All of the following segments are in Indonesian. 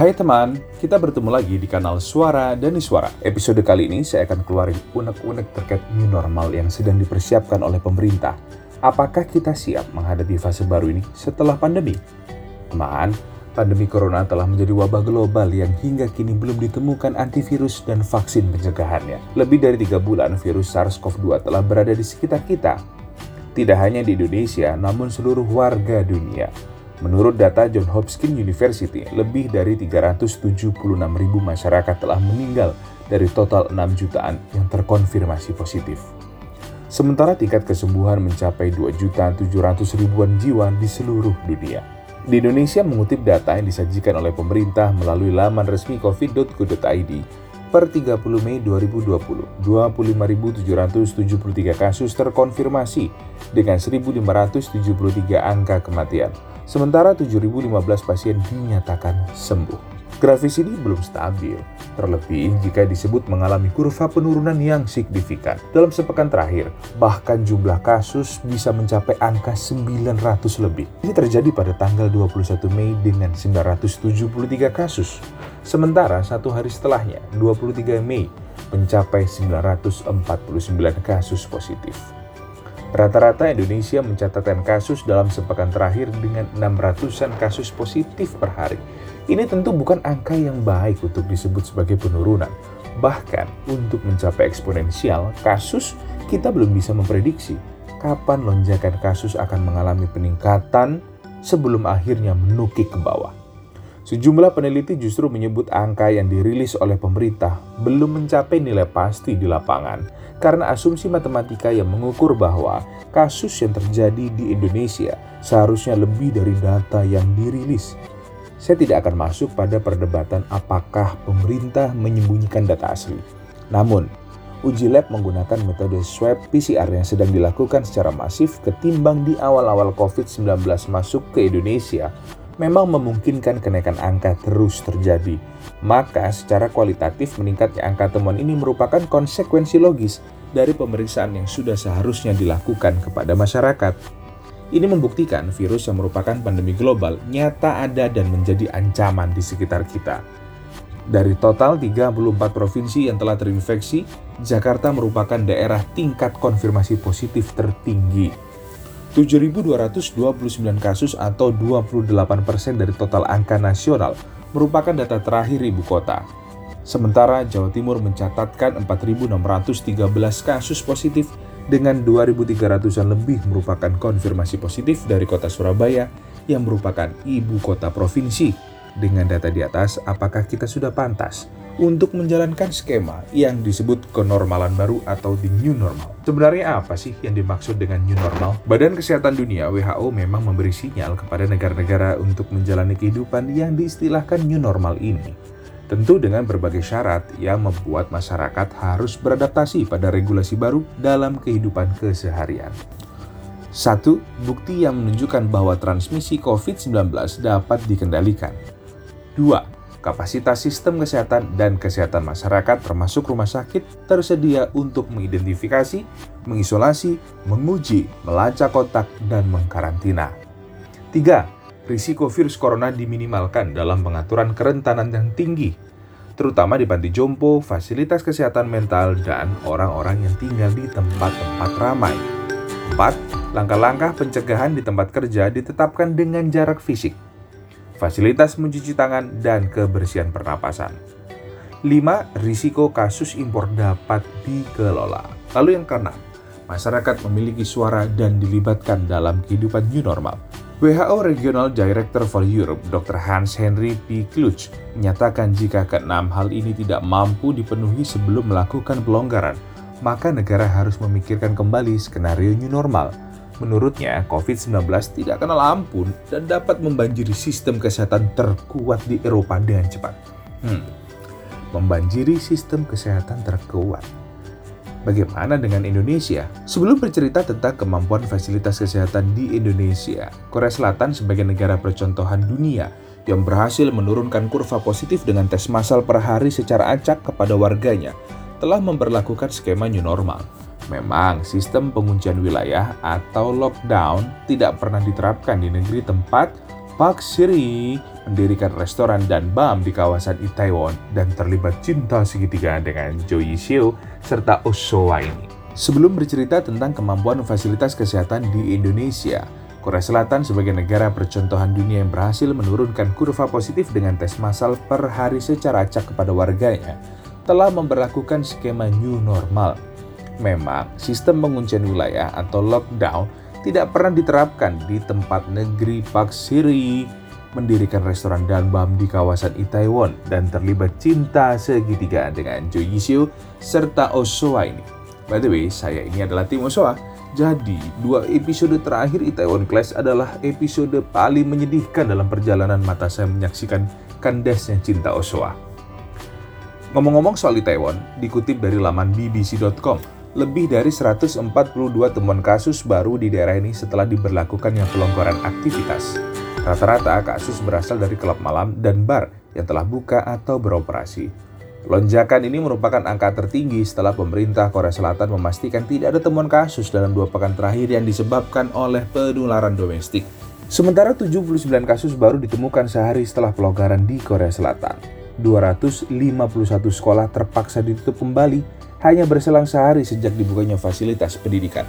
Hai teman, kita bertemu lagi di kanal Suara dan Suara. Episode kali ini saya akan keluarin unek-unek terkait new normal yang sedang dipersiapkan oleh pemerintah. Apakah kita siap menghadapi fase baru ini setelah pandemi? Teman, pandemi corona telah menjadi wabah global yang hingga kini belum ditemukan antivirus dan vaksin pencegahannya. Lebih dari tiga bulan virus SARS-CoV-2 telah berada di sekitar kita. Tidak hanya di Indonesia, namun seluruh warga dunia. Menurut data John Hopkins University, lebih dari 376 ribu masyarakat telah meninggal dari total 6 jutaan yang terkonfirmasi positif. Sementara tingkat kesembuhan mencapai 2 juta 700 ribuan jiwa di seluruh dunia. Di Indonesia mengutip data yang disajikan oleh pemerintah melalui laman resmi covid.go.id, per 30 Mei 2020, 25.773 kasus terkonfirmasi dengan 1.573 angka kematian sementara 7.015 pasien dinyatakan sembuh. Grafis ini belum stabil, terlebih jika disebut mengalami kurva penurunan yang signifikan. Dalam sepekan terakhir, bahkan jumlah kasus bisa mencapai angka 900 lebih. Ini terjadi pada tanggal 21 Mei dengan 973 kasus. Sementara satu hari setelahnya, 23 Mei, mencapai 949 kasus positif. Rata-rata Indonesia mencatatkan kasus dalam sepekan terakhir dengan 600-an kasus positif per hari. Ini tentu bukan angka yang baik untuk disebut sebagai penurunan. Bahkan untuk mencapai eksponensial kasus, kita belum bisa memprediksi kapan lonjakan kasus akan mengalami peningkatan sebelum akhirnya menukik ke bawah. Sejumlah peneliti justru menyebut angka yang dirilis oleh pemerintah belum mencapai nilai pasti di lapangan karena asumsi matematika yang mengukur bahwa kasus yang terjadi di Indonesia seharusnya lebih dari data yang dirilis. Saya tidak akan masuk pada perdebatan apakah pemerintah menyembunyikan data asli. Namun, uji lab menggunakan metode swab PCR yang sedang dilakukan secara masif ketimbang di awal-awal COVID-19 masuk ke Indonesia memang memungkinkan kenaikan angka terus terjadi. Maka secara kualitatif meningkatnya angka temuan ini merupakan konsekuensi logis dari pemeriksaan yang sudah seharusnya dilakukan kepada masyarakat. Ini membuktikan virus yang merupakan pandemi global nyata ada dan menjadi ancaman di sekitar kita. Dari total 34 provinsi yang telah terinfeksi, Jakarta merupakan daerah tingkat konfirmasi positif tertinggi 7.229 kasus atau 28% dari total angka nasional merupakan data terakhir ibu kota. Sementara Jawa Timur mencatatkan 4.613 kasus positif dengan 2.300-an lebih merupakan konfirmasi positif dari kota Surabaya yang merupakan ibu kota provinsi. Dengan data di atas, apakah kita sudah pantas untuk menjalankan skema yang disebut kenormalan baru atau the new normal. Sebenarnya apa sih yang dimaksud dengan new normal? Badan Kesehatan Dunia WHO memang memberi sinyal kepada negara-negara untuk menjalani kehidupan yang diistilahkan new normal ini. Tentu dengan berbagai syarat yang membuat masyarakat harus beradaptasi pada regulasi baru dalam kehidupan keseharian. Satu, bukti yang menunjukkan bahwa transmisi COVID-19 dapat dikendalikan. Dua, kapasitas sistem kesehatan dan kesehatan masyarakat termasuk rumah sakit tersedia untuk mengidentifikasi, mengisolasi, menguji, melacak kontak, dan mengkarantina. 3. Risiko virus corona diminimalkan dalam pengaturan kerentanan yang tinggi, terutama di panti jompo, fasilitas kesehatan mental, dan orang-orang yang tinggal di tempat-tempat ramai. 4. Langkah-langkah pencegahan di tempat kerja ditetapkan dengan jarak fisik, fasilitas mencuci tangan, dan kebersihan pernapasan. 5. Risiko kasus impor dapat dikelola. Lalu yang keenam, masyarakat memiliki suara dan dilibatkan dalam kehidupan new normal. WHO Regional Director for Europe, Dr. Hans Henry P. Kluch, menyatakan jika keenam hal ini tidak mampu dipenuhi sebelum melakukan pelonggaran, maka negara harus memikirkan kembali skenario new normal Menurutnya, COVID-19 tidak kenal ampun dan dapat membanjiri sistem kesehatan terkuat di Eropa dengan cepat. Hmm, membanjiri sistem kesehatan terkuat. Bagaimana dengan Indonesia? Sebelum bercerita tentang kemampuan fasilitas kesehatan di Indonesia, Korea Selatan sebagai negara percontohan dunia yang berhasil menurunkan kurva positif dengan tes massal per hari secara acak kepada warganya, telah memperlakukan skema new normal Memang sistem penguncian wilayah atau lockdown tidak pernah diterapkan di negeri tempat Park Siri mendirikan restoran dan BAM di kawasan Itaewon dan terlibat cinta segitiga dengan Jo Yi Seo serta Soa ini. Sebelum bercerita tentang kemampuan fasilitas kesehatan di Indonesia, Korea Selatan sebagai negara percontohan dunia yang berhasil menurunkan kurva positif dengan tes massal per hari secara acak kepada warganya, telah memperlakukan skema new normal. Memang, sistem penguncian wilayah atau lockdown tidak pernah diterapkan di tempat negeri Park Siri, mendirikan restoran Danbam di kawasan Itaewon dan terlibat cinta segitiga dengan Jo Yiseo serta Osoa ini. By the way, saya ini adalah tim Osoa. Jadi, dua episode terakhir Itaewon Class adalah episode paling menyedihkan dalam perjalanan mata saya menyaksikan kandasnya cinta Osoa. Ngomong-ngomong soal Itaewon, dikutip dari laman bbc.com, lebih dari 142 temuan kasus baru di daerah ini setelah diberlakukannya pelonggaran aktivitas. Rata-rata kasus berasal dari klub malam dan bar yang telah buka atau beroperasi. Lonjakan ini merupakan angka tertinggi setelah pemerintah Korea Selatan memastikan tidak ada temuan kasus dalam dua pekan terakhir yang disebabkan oleh penularan domestik. Sementara 79 kasus baru ditemukan sehari setelah pelonggaran di Korea Selatan. 251 sekolah terpaksa ditutup kembali hanya berselang sehari sejak dibukanya fasilitas pendidikan.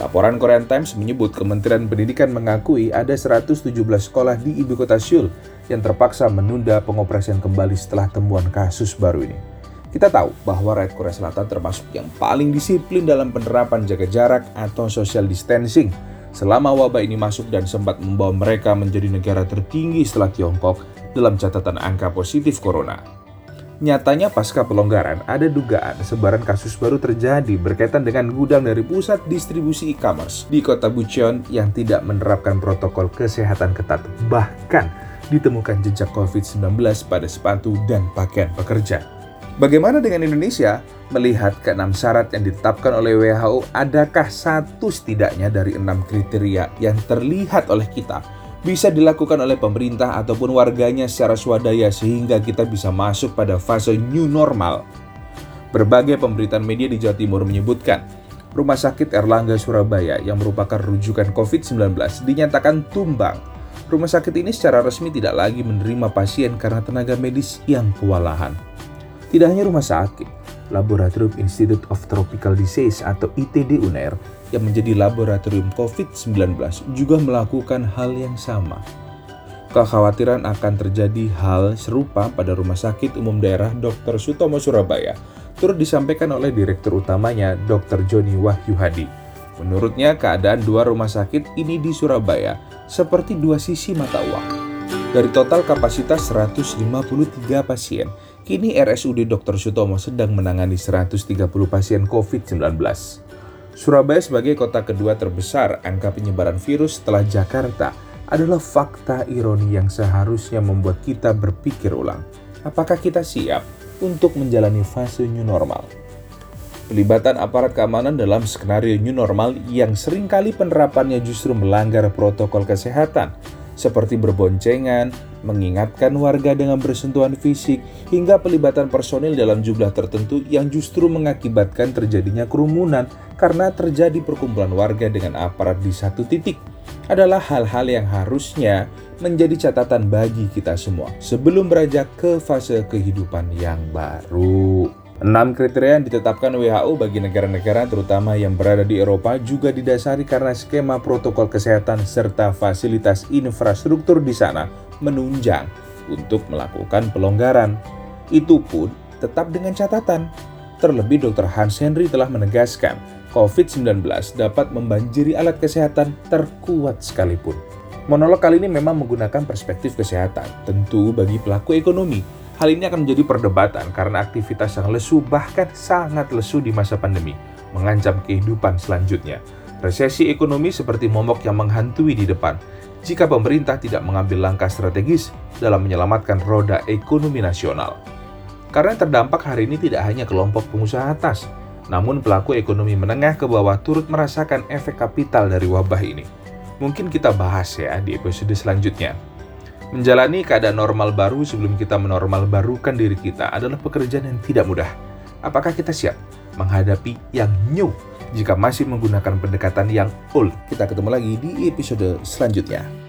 Laporan Korean Times menyebut Kementerian Pendidikan mengakui ada 117 sekolah di ibu kota Seoul yang terpaksa menunda pengoperasian kembali setelah temuan kasus baru ini. Kita tahu bahwa rakyat Korea Selatan termasuk yang paling disiplin dalam penerapan jaga jarak atau social distancing selama wabah ini masuk dan sempat membawa mereka menjadi negara tertinggi setelah Tiongkok dalam catatan angka positif corona. Nyatanya pasca pelonggaran, ada dugaan sebaran kasus baru terjadi berkaitan dengan gudang dari pusat distribusi e-commerce di kota Bucheon yang tidak menerapkan protokol kesehatan ketat. Bahkan ditemukan jejak COVID-19 pada sepatu dan pakaian pekerja. Bagaimana dengan Indonesia? Melihat keenam syarat yang ditetapkan oleh WHO, adakah satu setidaknya dari enam kriteria yang terlihat oleh kita bisa dilakukan oleh pemerintah ataupun warganya secara swadaya sehingga kita bisa masuk pada fase new normal. Berbagai pemberitaan media di Jawa Timur menyebutkan, Rumah Sakit Erlangga Surabaya yang merupakan rujukan COVID-19 dinyatakan tumbang. Rumah sakit ini secara resmi tidak lagi menerima pasien karena tenaga medis yang kewalahan. Tidak hanya rumah sakit, Laboratorium Institute of Tropical Disease atau ITD UNER yang menjadi laboratorium COVID-19 juga melakukan hal yang sama. Kekhawatiran akan terjadi hal serupa pada Rumah Sakit Umum Daerah Dr. Sutomo Surabaya turut disampaikan oleh Direktur Utamanya Dr. Joni Wahyu Hadi. Menurutnya keadaan dua rumah sakit ini di Surabaya seperti dua sisi mata uang. Dari total kapasitas 153 pasien, kini RSUD Dr. Sutomo sedang menangani 130 pasien COVID-19. Surabaya sebagai kota kedua terbesar angka penyebaran virus setelah Jakarta adalah fakta ironi yang seharusnya membuat kita berpikir ulang. Apakah kita siap untuk menjalani fase new normal? Pelibatan aparat keamanan dalam skenario new normal yang sering kali penerapannya justru melanggar protokol kesehatan, seperti berboncengan, mengingatkan warga dengan bersentuhan fisik, hingga pelibatan personil dalam jumlah tertentu yang justru mengakibatkan terjadinya kerumunan karena terjadi perkumpulan warga dengan aparat di satu titik adalah hal-hal yang harusnya menjadi catatan bagi kita semua sebelum beranjak ke fase kehidupan yang baru. Enam kriteria yang ditetapkan WHO bagi negara-negara terutama yang berada di Eropa juga didasari karena skema protokol kesehatan serta fasilitas infrastruktur di sana menunjang untuk melakukan pelonggaran. Itu pun tetap dengan catatan. Terlebih Dr. Hans Henry telah menegaskan COVID-19 dapat membanjiri alat kesehatan terkuat sekalipun. Monolog kali ini memang menggunakan perspektif kesehatan, tentu bagi pelaku ekonomi Hal ini akan menjadi perdebatan karena aktivitas yang lesu bahkan sangat lesu di masa pandemi mengancam kehidupan selanjutnya. Resesi ekonomi seperti momok yang menghantui di depan jika pemerintah tidak mengambil langkah strategis dalam menyelamatkan roda ekonomi nasional. Karena terdampak hari ini tidak hanya kelompok pengusaha atas, namun pelaku ekonomi menengah ke bawah turut merasakan efek kapital dari wabah ini. Mungkin kita bahas ya di episode selanjutnya. Menjalani keadaan normal baru sebelum kita menormal barukan diri kita adalah pekerjaan yang tidak mudah. Apakah kita siap menghadapi yang new jika masih menggunakan pendekatan yang old? Kita ketemu lagi di episode selanjutnya.